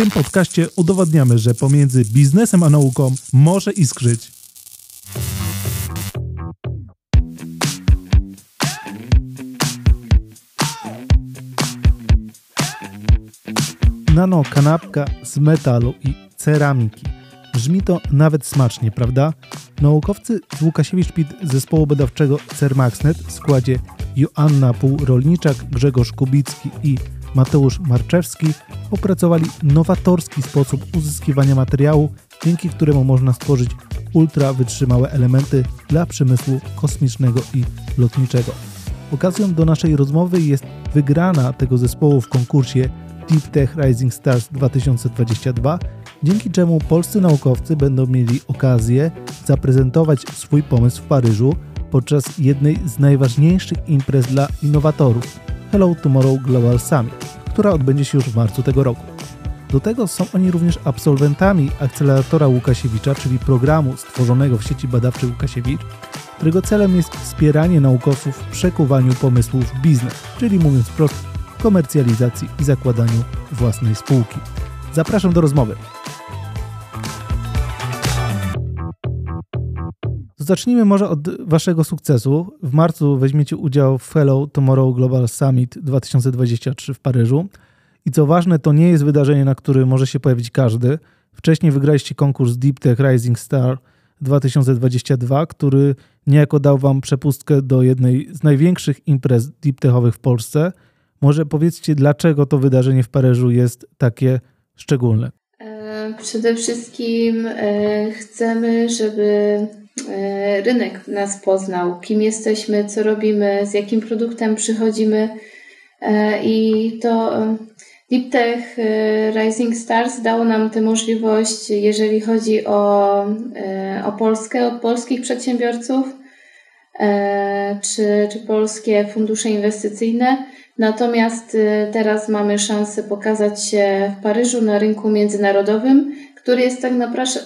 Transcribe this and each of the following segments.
tym podcaście udowadniamy, że pomiędzy biznesem a nauką może iskrzyć. Nano kanapka z metalu i ceramiki. Brzmi to nawet smacznie, prawda? Naukowcy Łukasiewicz-Pit zespołu badawczego CERMAXNET w składzie Joanna Pół-Rolniczak, Grzegorz Kubicki i Mateusz Marczewski opracowali nowatorski sposób uzyskiwania materiału, dzięki któremu można stworzyć ultra wytrzymałe elementy dla przemysłu kosmicznego i lotniczego. Okazją do naszej rozmowy jest wygrana tego zespołu w konkursie Deep Tech Rising Stars 2022, dzięki czemu polscy naukowcy będą mieli okazję zaprezentować swój pomysł w Paryżu podczas jednej z najważniejszych imprez dla innowatorów Hello Tomorrow Global Summit, która odbędzie się już w marcu tego roku. Do tego są oni również absolwentami akceleratora Łukasiewicza, czyli programu stworzonego w sieci badawczej Łukasiewicz, którego celem jest wspieranie naukowców w przekuwaniu pomysłów w biznes, czyli mówiąc wprost, komercjalizacji i zakładaniu własnej spółki. Zapraszam do rozmowy. Zacznijmy może od Waszego sukcesu. W marcu weźmiecie udział w Fellow Tomorrow Global Summit 2023 w Paryżu. I co ważne, to nie jest wydarzenie, na którym może się pojawić każdy. Wcześniej wygraliście konkurs Deep Tech Rising Star 2022, który niejako dał Wam przepustkę do jednej z największych imprez deep techowych w Polsce. Może powiedzcie, dlaczego to wydarzenie w Paryżu jest takie szczególne? E, przede wszystkim e, chcemy, żeby rynek nas poznał, kim jesteśmy, co robimy, z jakim produktem przychodzimy. E, I to e, Deep Tech Rising Stars dało nam tę możliwość, jeżeli chodzi o, o Polskę, od polskich przedsiębiorców, czy, czy polskie fundusze inwestycyjne. Natomiast teraz mamy szansę pokazać się w Paryżu na rynku międzynarodowym, który jest tak,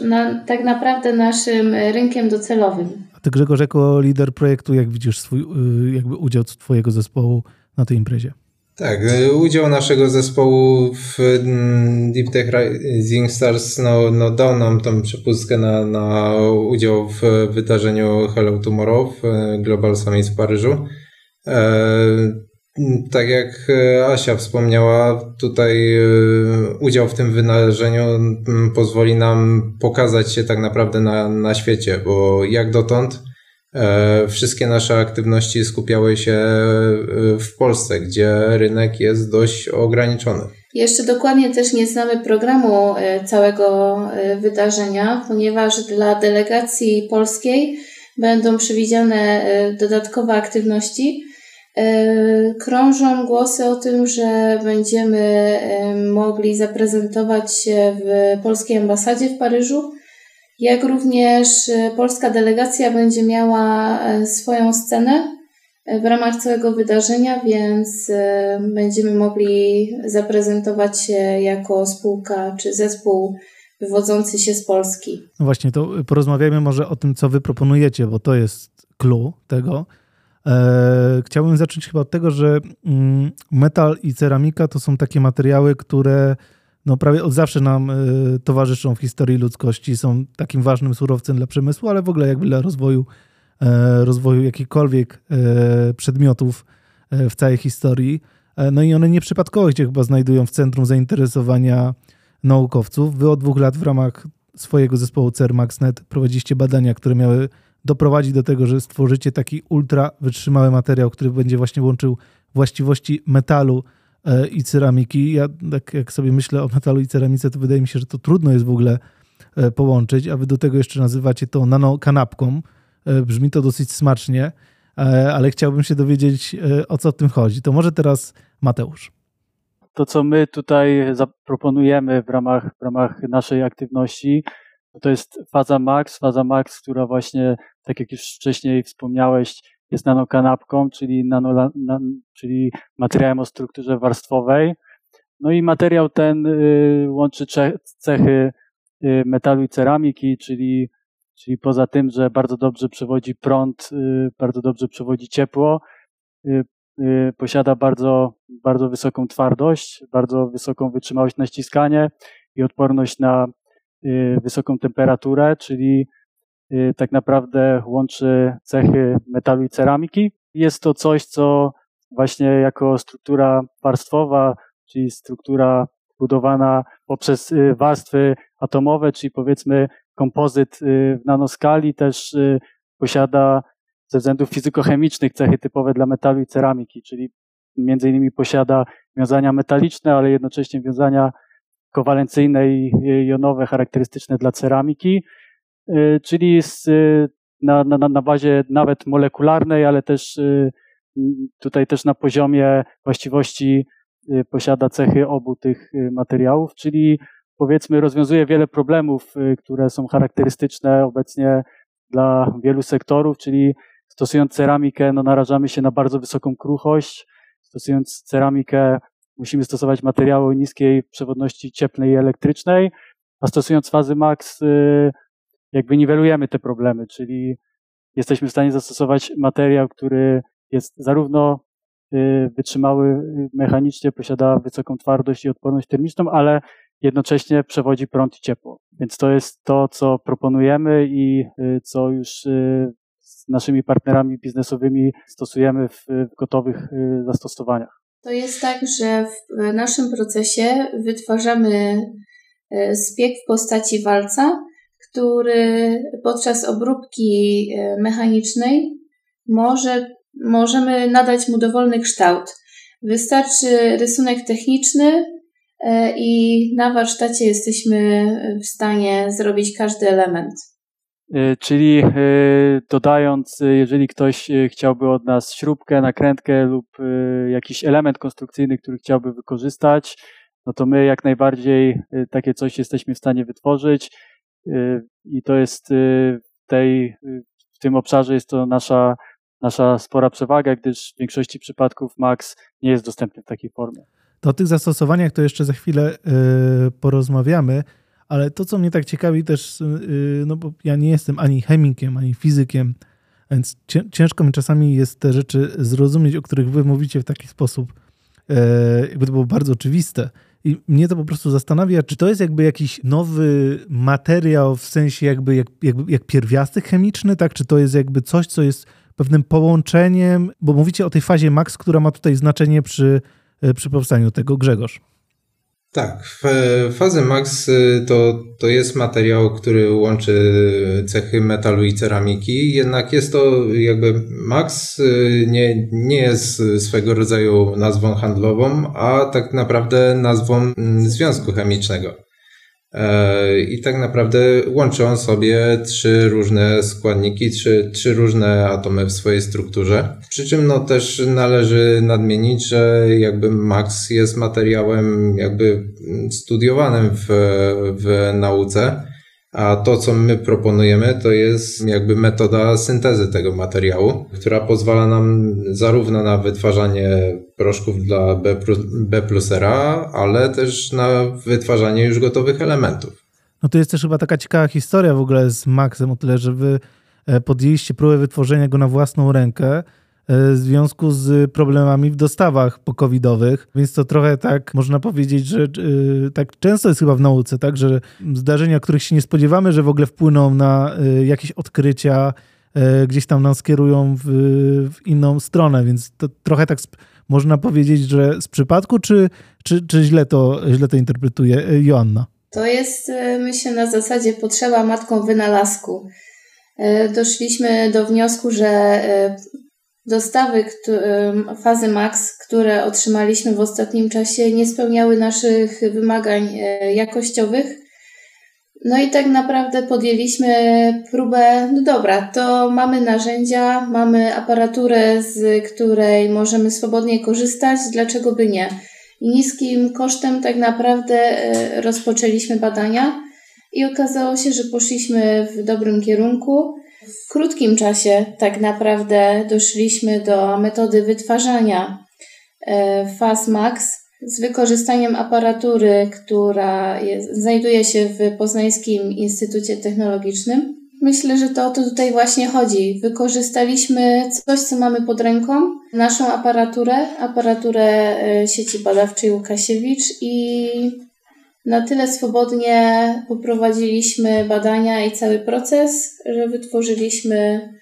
na, tak naprawdę naszym rynkiem docelowym. A ty Grzegorz, jako lider projektu, jak widzisz swój y, jakby udział twojego zespołu na tej imprezie? Tak, y, udział naszego zespołu w mm, Deep Tech Rising Stars no, no dał nam tą przepustkę na, na udział w wydarzeniu Hello Tomorrow Global Summit w Paryżu. E, tak jak e, Asia wspomniała, tutaj e, udział w tym wydarzeniu pozwoli nam pokazać się tak naprawdę na, na świecie, bo jak dotąd e, wszystkie nasze aktywności skupiały się w Polsce, gdzie rynek jest dość ograniczony. Jeszcze dokładnie też nie znamy programu całego wydarzenia, ponieważ dla delegacji polskiej będą przewidziane dodatkowe aktywności krążą głosy o tym, że będziemy e, mogli zaprezentować się w polskiej ambasadzie w Paryżu, jak również e, polska delegacja będzie miała swoją scenę w ramach całego wydarzenia, więc będziemy mogli zaprezentować się jako spółka czy zespół wywodzący się z Polski. No właśnie, to porozmawiajmy może o tym, co wy proponujecie, bo to jest clue tego. E, chciałbym zacząć chyba od tego, że mm, metal i ceramika to są takie materiały, które no prawie od zawsze nam e, towarzyszą w historii ludzkości, są takim ważnym surowcem dla przemysłu, ale w ogóle jakby dla rozwoju, e, rozwoju jakichkolwiek przedmiotów w całej historii. No i one nieprzypadkowo się chyba znajdują w centrum zainteresowania naukowców. Wy od dwóch lat w ramach swojego zespołu CERMAXNet prowadziliście badania, które miały doprowadzi do tego, że stworzycie taki ultra wytrzymały materiał, który będzie właśnie łączył właściwości metalu e, i ceramiki. Ja tak jak sobie myślę o metalu i ceramice, to wydaje mi się, że to trudno jest w ogóle e, połączyć, a wy do tego jeszcze nazywacie to nanokanapką. E, brzmi to dosyć smacznie, ale chciałbym się dowiedzieć, o co w tym chodzi. To może teraz Mateusz. To, co my tutaj zaproponujemy w ramach, w ramach naszej aktywności, to jest faza max, faza max, która właśnie, tak jak już wcześniej wspomniałeś, jest nanokanapką, czyli, nano, na, czyli materiałem o strukturze warstwowej. No i materiał ten y, łączy cechy y, metalu i ceramiki, czyli, czyli poza tym, że bardzo dobrze przewodzi prąd, y, bardzo dobrze przewodzi ciepło, y, y, posiada bardzo, bardzo wysoką twardość, bardzo wysoką wytrzymałość na ściskanie i odporność na wysoką temperaturę, czyli tak naprawdę łączy cechy metalu i ceramiki. Jest to coś, co właśnie jako struktura warstwowa, czyli struktura budowana poprzez y, warstwy atomowe, czyli powiedzmy kompozyt y, w nanoskali też y, posiada ze względów fizykochemicznych cechy typowe dla metalu i ceramiki, czyli między innymi posiada wiązania metaliczne, ale jednocześnie wiązania kowalencyjne i jonowe charakterystyczne dla ceramiki, czyli z, na, na, na bazie nawet molekularnej, ale też tutaj też na poziomie właściwości Y, posiada cechy obu tych y, materiałów, czyli powiedzmy rozwiązuje wiele problemów, y, które są charakterystyczne obecnie dla wielu sektorów, czyli stosując ceramikę, no narażamy się na bardzo wysoką kruchość. Stosując ceramikę, musimy stosować materiały niskiej przewodności cieplnej i elektrycznej, a stosując fazy max, jakby niwelujemy te problemy, czyli jesteśmy w stanie zastosować materiał, który jest zarówno Y, wytrzymały y, mechanicznie, posiada wysoką twardość i odporność termiczną, ale jednocześnie przewodzi prąd i ciepło. Więc to jest to, co proponujemy i y, co już z naszymi partnerami biznesowymi stosujemy w, gotowych zastosowaniach. To jest tak, że w naszym procesie wytwarzamy spiek w postaci walca, który podczas obróbki mechanicznej może możemy nadać mu dowolny kształt. Wystarczy rysunek techniczny e, i na warsztacie jesteśmy w stanie zrobić każdy element. E, czyli e, dodając, jeżeli ktoś chciałby od nas śrubkę, nakrętkę lub jakiś element konstrukcyjny, który chciałby wykorzystać, no to my jak najbardziej takie coś jesteśmy w stanie wytworzyć i to jest w, tej, w tym obszarze jest to nasza nasza spora przewaga, gdyż w większości przypadków Max nie jest dostępny w takiej formie. O tych zastosowaniach to jeszcze za chwilę porozmawiamy, ale to, co mnie tak ciekawi też, yy, no bo ja nie jestem ani chemikiem, ani fizykiem, więc ciężko mi czasami jest te rzeczy zrozumieć, o których wy mówicie w taki sposób, yy, jakby to było bardzo oczywiste. I mnie to po prostu zastanawia, czy to jest jakby jakiś nowy materiał w sensie jakby jak, jakby jak pierwiastek chemiczny, tak? Czy to jest jakby coś, co jest pewnym połączeniem, bo mówicie o tej fazie max, która ma tutaj znaczenie przy, e, przy powstaniu tego Grzegorz. Tak, fazy max y, to, to jest materiał, który łączy cechy metalu i ceramiki, jednak jest to jakby max y, nie, nie jest swego rodzaju nazwą handlową, a tak naprawdę nazwą mm, związku chemicznego. E, I tak naprawdę łączy on sobie trzy różne składniki, trzy, trzy różne atomy w swojej strukturze. Przy czym no też należy nadmienić, że jakby Max jest materiałem jakby studiowanym w, w nauce a to, co my proponujemy, to jest jakby metoda syntezy tego materiału, która pozwala nam zarówno na wytwarzanie proszków dla B, B plus RA, ale też na wytwarzanie już gotowych elementów. No to jest też chyba taka ciekawa historia w ogóle z Maxem, o tyle, że wy e, podjęliście próbę wytworzenia go na własną rękę w związku z problemami w dostawach pokowidowych, więc to trochę tak można powiedzieć, że e, tak często jest chyba w nauce, tak, że zdarzenia, których się nie spodziewamy, że w ogóle wpłyną na e, jakieś odkrycia, gdzieś tam nas kierują w, w inną stronę, więc to trochę tak można powiedzieć, że z przypadku, czy, czy, czy źle, to, źle to interpretuje Joanna? To jest, myślę, na zasadzie potrzeba matką wynalazku. Doszliśmy do wniosku, że Dostawy fazy max, które otrzymaliśmy w ostatnim czasie, nie spełniały naszych wymagań e, jakościowych. No i tak naprawdę podjęliśmy próbę, no dobra, to mamy narzędzia, mamy aparaturę, z której możemy swobodnie korzystać, dlaczego by nie? I niskim kosztem tak naprawdę e, rozpoczęliśmy badania i okazało się, że poszliśmy w dobrym kierunku. W krótkim czasie tak naprawdę doszliśmy do metody wytwarzania e, faz max z wykorzystaniem aparatury, która jest, znajduje się w Poznańskim Instytucie Technologicznym. Myślę, że to o to tutaj właśnie chodzi. Wykorzystaliśmy coś, co mamy pod ręką, naszą aparaturę, aparaturę e, sieci badawczej Łukasiewicz i na tyle swobodnie poprowadziliśmy badania i cały proces, że wytworzyliśmy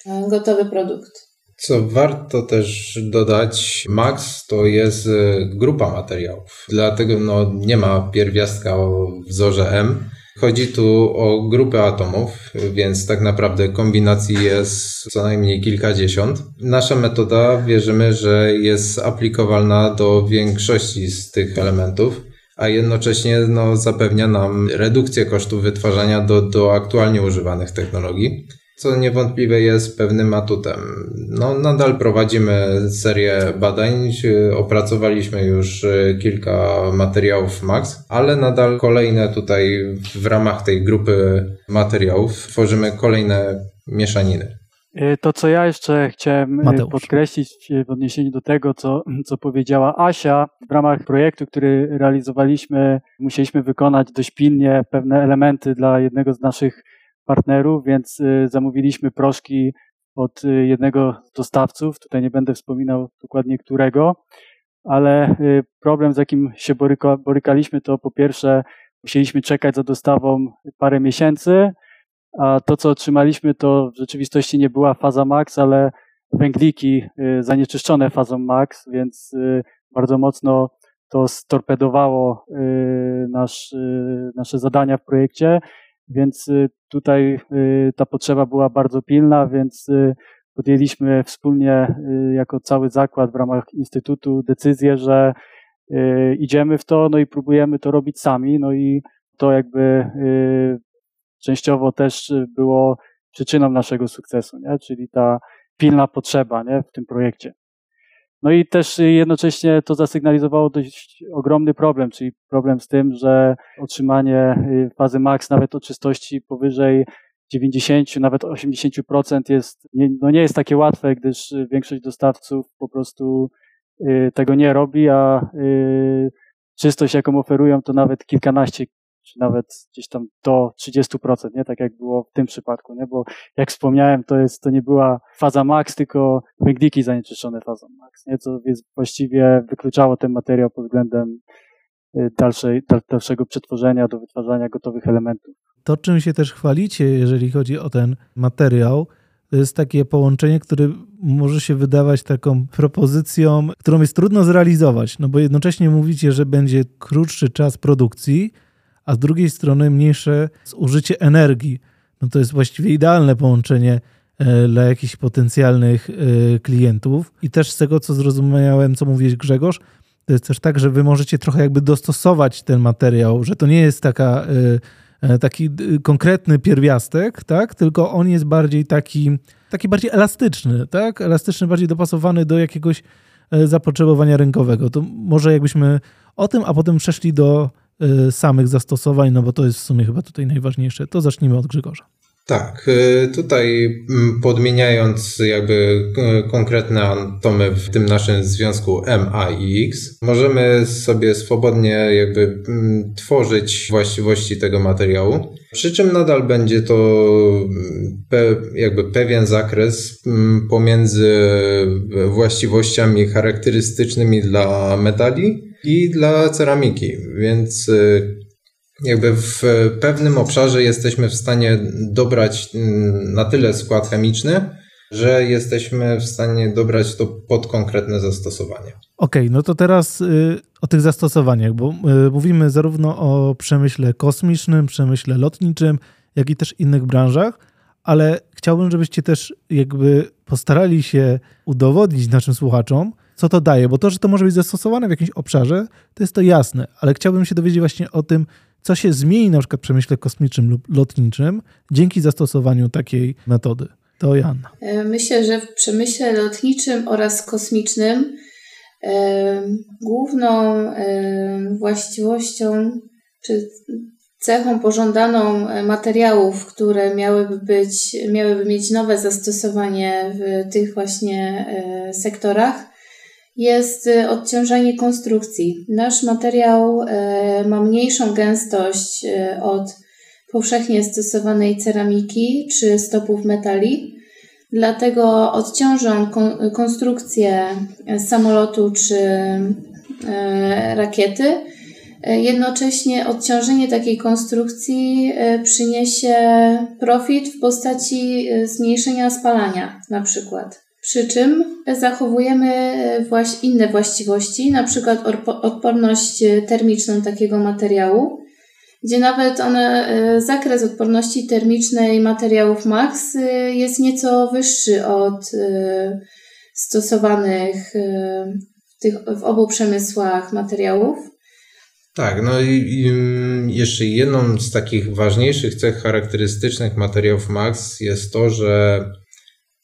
e, gotowy produkt. Co warto też dodać, Max to jest e, grupa materiałów, dlatego no, nie ma pierwiastka o wzorze M. Chodzi tu o grupę atomów, więc tak naprawdę kombinacji jest co najmniej kilkadziesiąt. Nasza metoda wierzymy, że jest aplikowalna do większości z tych elementów a jednocześnie no, zapewnia nam redukcję kosztów wytwarzania do, do aktualnie używanych technologii, co niewątpliwie jest pewnym atutem. No, nadal prowadzimy serię badań, opracowaliśmy już e, kilka materiałów MAX, ale nadal kolejne tutaj w ramach tej grupy materiałów tworzymy kolejne mieszaniny. E, to, co ja jeszcze chciałem e, Mateusz. podkreślić w odniesieniu do tego, co, co powiedziała Asia, w ramach projektu, który realizowaliśmy, musieliśmy wykonać dość pilnie pewne elementy dla jednego z naszych partnerów, więc e, zamówiliśmy proszki od jednego z dostawców. Tutaj nie będę wspominał dokładnie którego, ale problem, z jakim się boryka, borykaliśmy, to po pierwsze musieliśmy czekać za dostawą parę miesięcy, a to, co otrzymaliśmy, to w rzeczywistości nie była faza max, ale węgliki y, zanieczyszczone fazą max, więc y, bardzo mocno to storpedowało y, nasz, nasze zadania w projekcie, więc tutaj ta potrzeba była bardzo pilna, więc podjęliśmy wspólnie jako cały zakład w ramach Instytutu decyzję, że idziemy w to, no i próbujemy to robić sami, no i to jakby częściowo też y, było przyczyną naszego sukcesu, nie? czyli ta pilna potrzeba nie? w tym projekcie. No i też jednocześnie to zasygnalizowało dość ogromny problem, czyli problem z tym, że otrzymanie y, fazy max nawet o czystości powyżej 90, nawet 80% jest, nie, no nie jest takie łatwe, gdyż większość dostawców po prostu y, tego nie robi, a czystość, jaką oferują, to nawet kilkanaście czy nawet gdzieś tam do 30%, nie? Tak jak było w tym przypadku, nie? Bo jak wspomniałem, to jest, to nie była faza max, tylko węgliki zanieczyszczone fazą max, nie? Co więc właściwie wykluczało ten materiał pod względem y, dalszej, dalszego przetworzenia do wytwarzania gotowych elementów. To, czym się też chwalicie, jeżeli chodzi o ten materiał, to jest takie połączenie, które może się wydawać taką propozycją, którą jest trudno zrealizować, no bo jednocześnie mówicie, że będzie krótszy czas produkcji, a z drugiej strony mniejsze zużycie energii. No to jest właściwie idealne połączenie e, dla jakichś potencjalnych e, klientów. I też z tego, co zrozumiałem, co mówiłeś Grzegorz, to jest też tak, że wy możecie trochę jakby dostosować ten materiał, że to nie jest taka, e, taki konkretny pierwiastek, tak? tylko on jest bardziej taki, taki bardziej elastyczny, tak? elastyczny, bardziej dopasowany do jakiegoś zapotrzebowania rynkowego. To może jakbyśmy o tym, a potem przeszli do samych zastosowań, no bo to jest w sumie chyba tutaj najważniejsze. To zacznijmy od Grzegorza. Tak, y, tutaj mm, podmieniając jakby y, konkretne atomy w tym naszym związku M, A i X, możemy sobie swobodnie jakby mm, tworzyć właściwości tego materiału. Przy czym nadal będzie to mm, pe, jakby pewien zakres pomiędzy właściwościami charakterystycznymi dla metali i dla ceramiki, więc y, jakby w pewnym obszarze jesteśmy w stanie dobrać mm, na tyle skład chemiczny, że jesteśmy w stanie dobrać to pod konkretne zastosowanie. Okej, okay, no to teraz y, o tych zastosowaniach, bo y, mówimy zarówno o przemyśle kosmicznym, przemyśle lotniczym, jak i też innych branżach, ale chciałbym, żebyście też jakby postarali się udowodnić naszym słuchaczom, co to daje, bo to, że to może być zastosowane w jakimś obszarze, to jest to jasne, ale chciałbym się dowiedzieć właśnie o tym, co się zmieni na przykład w przemyśle kosmicznym lub lotniczym dzięki zastosowaniu takiej metody. To Joanna. E, myślę, że w przemyśle lotniczym oraz kosmicznym e, główną e, właściwością czy cechą pożądaną materiałów, które miałyby być, miałyby mieć nowe zastosowanie w tych właśnie sektorach, jest y, odciążenie konstrukcji. Nasz materiał y, ma mniejszą gęstość y, od powszechnie stosowanej ceramiki czy stopów metali, dlatego odciążą konstrukcję samolotu czy rakiety Jednocześnie odciążenie takiej konstrukcji przyniesie profit w postaci zmniejszenia spalania na przykład. Przy czym zachowujemy inne właściwości, na przykład odporność termiczną takiego materiału, gdzie nawet one, e, zakres odporności termicznej materiałów MAX e, jest nieco wyższy od e, stosowanych w, tych, w obu przemysłach materiałów. Tak, no i, i jeszcze jedną z takich ważniejszych cech charakterystycznych materiałów MAX jest to, że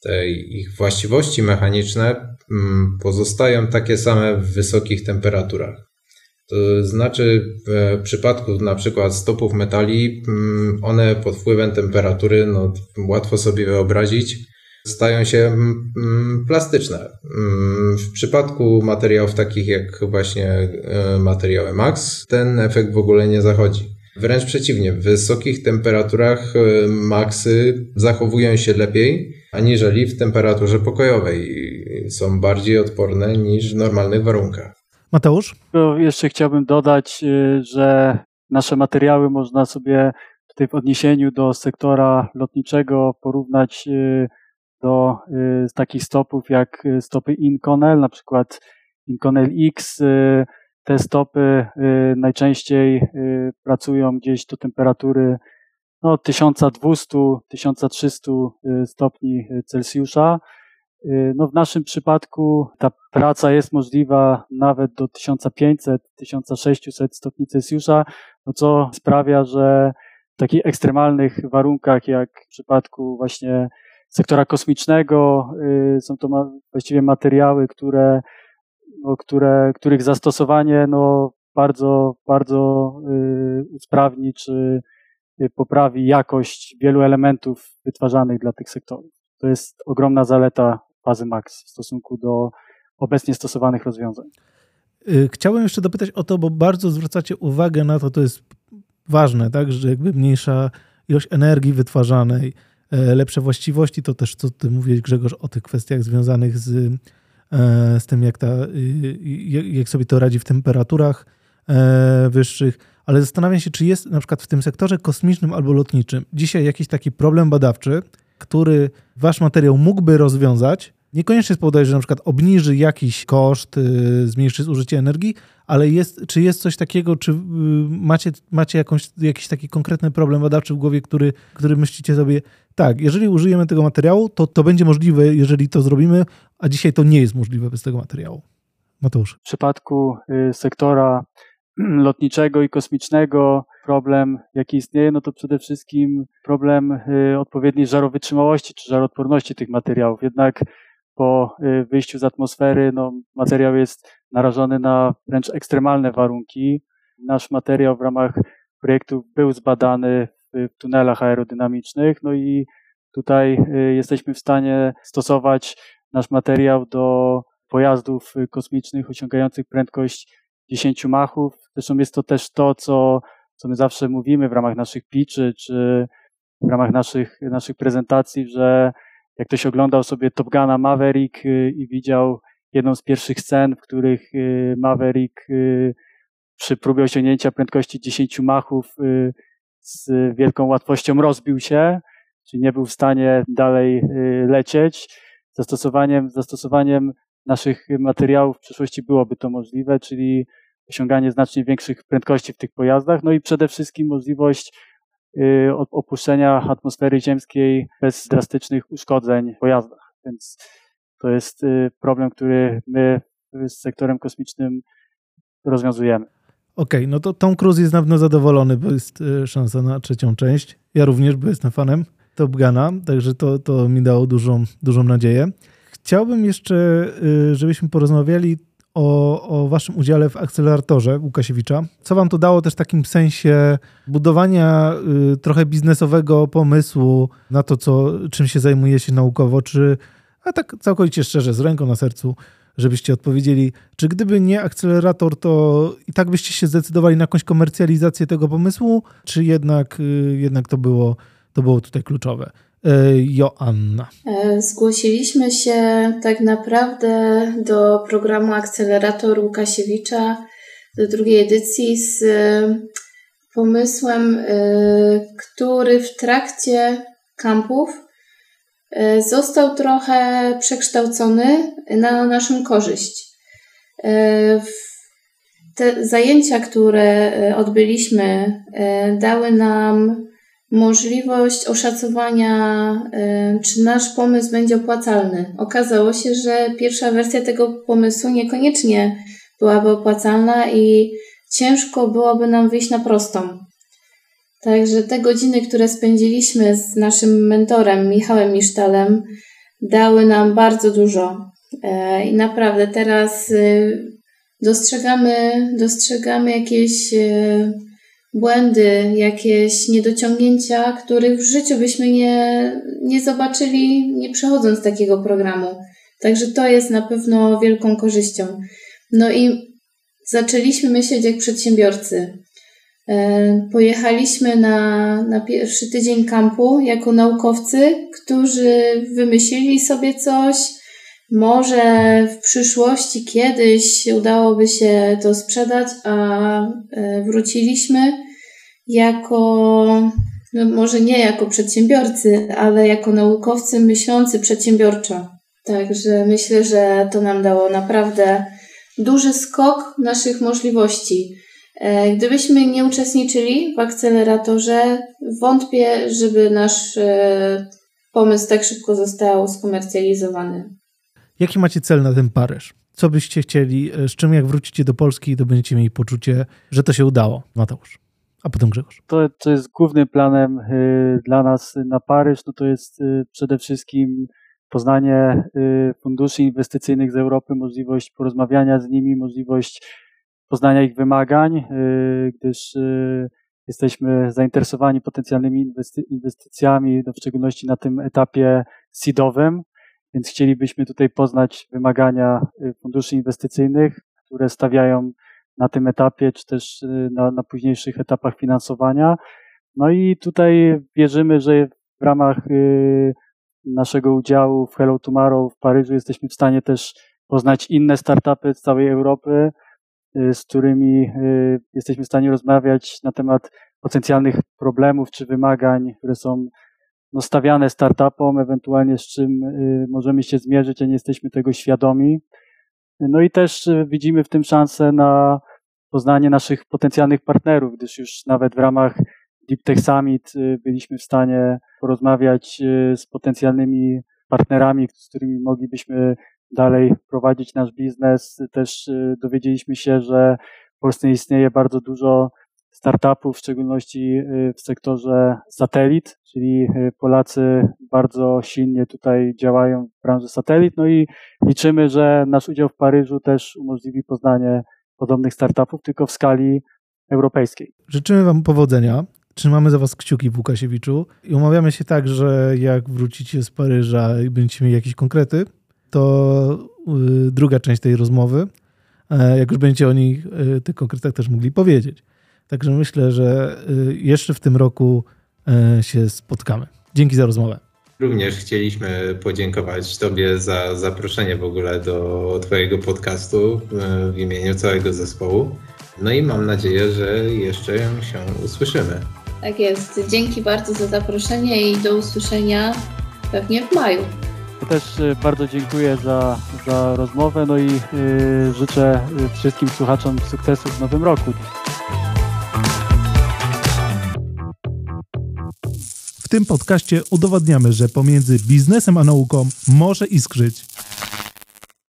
te ich właściwości mechaniczne mm, pozostają takie same w wysokich temperaturach. To znaczy w przypadku na przykład stopów metali, mm, one pod wpływem temperatury, no łatwo sobie wyobrazić, stają się mm, plastyczne. W przypadku materiałów takich jak właśnie e, materiały MAX, ten efekt w ogóle nie zachodzi. Wręcz przeciwnie, w wysokich temperaturach e, maksy zachowują się lepiej aniżeli w temperaturze pokojowej. Są bardziej odporne niż w normalnych warunkach. Mateusz? Jeszcze chciałbym dodać, y, że nasze materiały można sobie tutaj w odniesieniu do sektora lotniczego porównać y, do y, takich stopów jak stopy Inconel, na przykład Inconel X. Te stopy najczęściej pracują gdzieś do temperatury no, 1200-1300 stopni Celsjusza. Y, no w naszym przypadku ta praca jest możliwa nawet do 1500-1600 stopni Celsjusza, no co sprawia, że w takich ekstremalnych warunkach, jak w przypadku właśnie sektora kosmicznego, y, są to właściwie materiały, które, no, które, których zastosowanie no, bardzo, bardzo y, usprawni czy poprawi jakość wielu elementów wytwarzanych dla tych sektorów. To jest ogromna zaleta fazy max w stosunku do obecnie stosowanych rozwiązań. Y, chciałbym jeszcze dopytać o to, bo bardzo zwracacie uwagę na to, to jest ważne, tak, że jakby mniejsza ilość energii wytwarzanej, e, lepsze właściwości, to też co ty mówiłeś Grzegorz o tych kwestiach związanych z, z tym, jak, ta, y, jak sobie to radzi w temperaturach e, wyższych, ale zastanawiam się, czy jest na przykład w tym sektorze kosmicznym albo lotniczym dzisiaj jakiś taki problem badawczy, który wasz materiał mógłby rozwiązać, niekoniecznie spowoduje, że na przykład obniży jakiś koszt, yy, zmniejszy zużycie energii, ale jest, czy jest coś takiego, czy yy, macie, macie jakąś, jakiś taki konkretny problem badawczy w głowie, który, który myślicie sobie, tak, jeżeli użyjemy tego materiału, to to będzie możliwe, jeżeli to zrobimy, a dzisiaj to nie jest możliwe bez tego materiału. Mateusz. W przypadku y, sektora lotniczego i kosmicznego problem, jaki istnieje, no to przede wszystkim problem y, odpowiedniej żarowytrzymałości czy żaroodporności tych materiałów. Jednak po y, wyjściu z atmosfery no, materiał jest narażony na wręcz ekstremalne warunki. Nasz materiał w ramach projektu był zbadany w tunelach aerodynamicznych, no i tutaj y, jesteśmy w stanie stosować nasz materiał do pojazdów kosmicznych osiągających prędkość 10 machów. Zresztą jest to też to, co, co my zawsze mówimy w ramach naszych pitchy, czy w ramach naszych, naszych prezentacji, że jak ktoś oglądał sobie Top Guna Maverick y, i widział jedną z pierwszych scen, w których y, Maverick y, przy próbie osiągnięcia prędkości 10 machów z wielką łatwością rozbił się, czyli nie był w stanie dalej lecieć. Zastosowaniem, zastosowaniem naszych materiałów w przyszłości byłoby to możliwe, czyli osiąganie znacznie większych prędkości w tych pojazdach, no i przede wszystkim możliwość opuszczenia atmosfery ziemskiej bez drastycznych uszkodzeń w pojazdach. Więc to jest y, problem, który my z sektorem kosmicznym rozwiązujemy. Okej, okay, no to Tom Cruise jest na pewno zadowolony, bo jest y, szansa na trzecią część. Ja również, bo jestem fanem Top Guna, także to, to mi dało dużą, dużą nadzieję. Chciałbym jeszcze, żebyśmy porozmawiali o, o waszym udziale w akceleratorze Łukasiewicza. Co wam to dało też w takim sensie budowania y, trochę biznesowego pomysłu na to, co, czym się zajmujecie naukowo, czy, a tak całkowicie szczerze, z ręką na sercu, żebyście odpowiedzieli, czy gdyby nie akcelerator, to i tak byście się zdecydowali na jakąś komercjalizację tego pomysłu, czy jednak, y, jednak to, było, to było tutaj kluczowe? E, Joanna. E, zgłosiliśmy się tak naprawdę do programu Akcelerator Łukasiewicza do drugiej edycji z pomysłem, który w trakcie kampów został trochę przekształcony na naszą korzyść. Te zajęcia, które odbyliśmy, dały nam możliwość oszacowania, czy nasz pomysł będzie opłacalny. Okazało się, że pierwsza wersja tego pomysłu niekoniecznie byłaby opłacalna i ciężko byłoby nam wyjść na prostą. Także te godziny, które spędziliśmy z naszym mentorem Michałem Misztalem, dały nam bardzo dużo. E, I naprawdę teraz y, dostrzegamy, dostrzegamy jakieś y, błędy, jakieś niedociągnięcia, których w życiu byśmy nie, nie zobaczyli, nie przechodząc takiego programu. Także to jest na pewno wielką korzyścią. No i zaczęliśmy myśleć jak przedsiębiorcy. E, pojechaliśmy na, na pierwszy tydzień kampu jako naukowcy, którzy wymyślili sobie coś. Może w przyszłości kiedyś udałoby się to sprzedać, a e, wróciliśmy jako, no może nie jako przedsiębiorcy, ale jako naukowcy myślący przedsiębiorczo. Także myślę, że to nam dało naprawdę duży skok naszych możliwości. E, gdybyśmy nie uczestniczyli w akceleratorze, wątpię, żeby nasz e, pomysł tak szybko został skomercjalizowany. Jaki macie cel na ten Paryż? Co byście chcieli, e, z czym jak wrócicie do Polski, to będziecie mieli poczucie, że to się udało, Mateusz? A potem Grzegorz. To, co jest głównym planem y, dla nas na Paryż, no to jest y, przede wszystkim poznanie y, funduszy inwestycyjnych z Europy, możliwość porozmawiania z nimi, możliwość poznania ich wymagań, y, gdyż y, jesteśmy zainteresowani potencjalnymi inwesty inwestycjami, no w szczególności na tym etapie seedowym, więc chcielibyśmy tutaj poznać wymagania y, funduszy inwestycyjnych, które stawiają na tym etapie, czy też na, na późniejszych etapach finansowania. No i tutaj wierzymy, że w ramach naszego udziału w Hello Tomorrow w Paryżu jesteśmy w stanie też poznać inne startupy z całej Europy, z którymi jesteśmy w stanie rozmawiać na temat potencjalnych problemów czy wymagań, które są no, stawiane startupom, ewentualnie z czym y, możemy się zmierzyć, a nie jesteśmy tego świadomi. No i też y, widzimy w tym szansę na poznanie naszych potencjalnych partnerów, gdyż już nawet w ramach Deep Tech Summit y, byliśmy w stanie porozmawiać z potencjalnymi partnerami, z którymi moglibyśmy dalej prowadzić nasz biznes. Też dowiedzieliśmy się, że w Polsce istnieje bardzo dużo startupów, w szczególności y, w sektorze satelit, czyli y, Polacy bardzo silnie tutaj działają w branży satelit, no i liczymy, że nasz udział w Paryżu też umożliwi poznanie podobnych startupów, tylko w skali europejskiej. Życzymy Wam powodzenia. Trzymamy za Was kciuki w Łukasiewiczu i umawiamy się tak, że jak wrócicie z Paryża i będziecie mieli jakieś konkrety, to y, druga część tej rozmowy, e, jak już będziecie o nich, tych konkretach też mogli powiedzieć. Także myślę, że y, jeszcze w tym roku y, się spotkamy. Dzięki za rozmowę. Również chcieliśmy podziękować Tobie za zaproszenie w ogóle do Twojego podcastu y, w imieniu całego zespołu. No i mam nadzieję, że jeszcze się usłyszymy. Tak jest. Dzięki bardzo za zaproszenie i do usłyszenia pewnie w maju. Ja też bardzo dziękuję za, za rozmowę, no i yy, życzę wszystkim słuchaczom sukcesów w nowym roku. W tym podcaście udowadniamy, że pomiędzy biznesem a nauką może iskrzyć.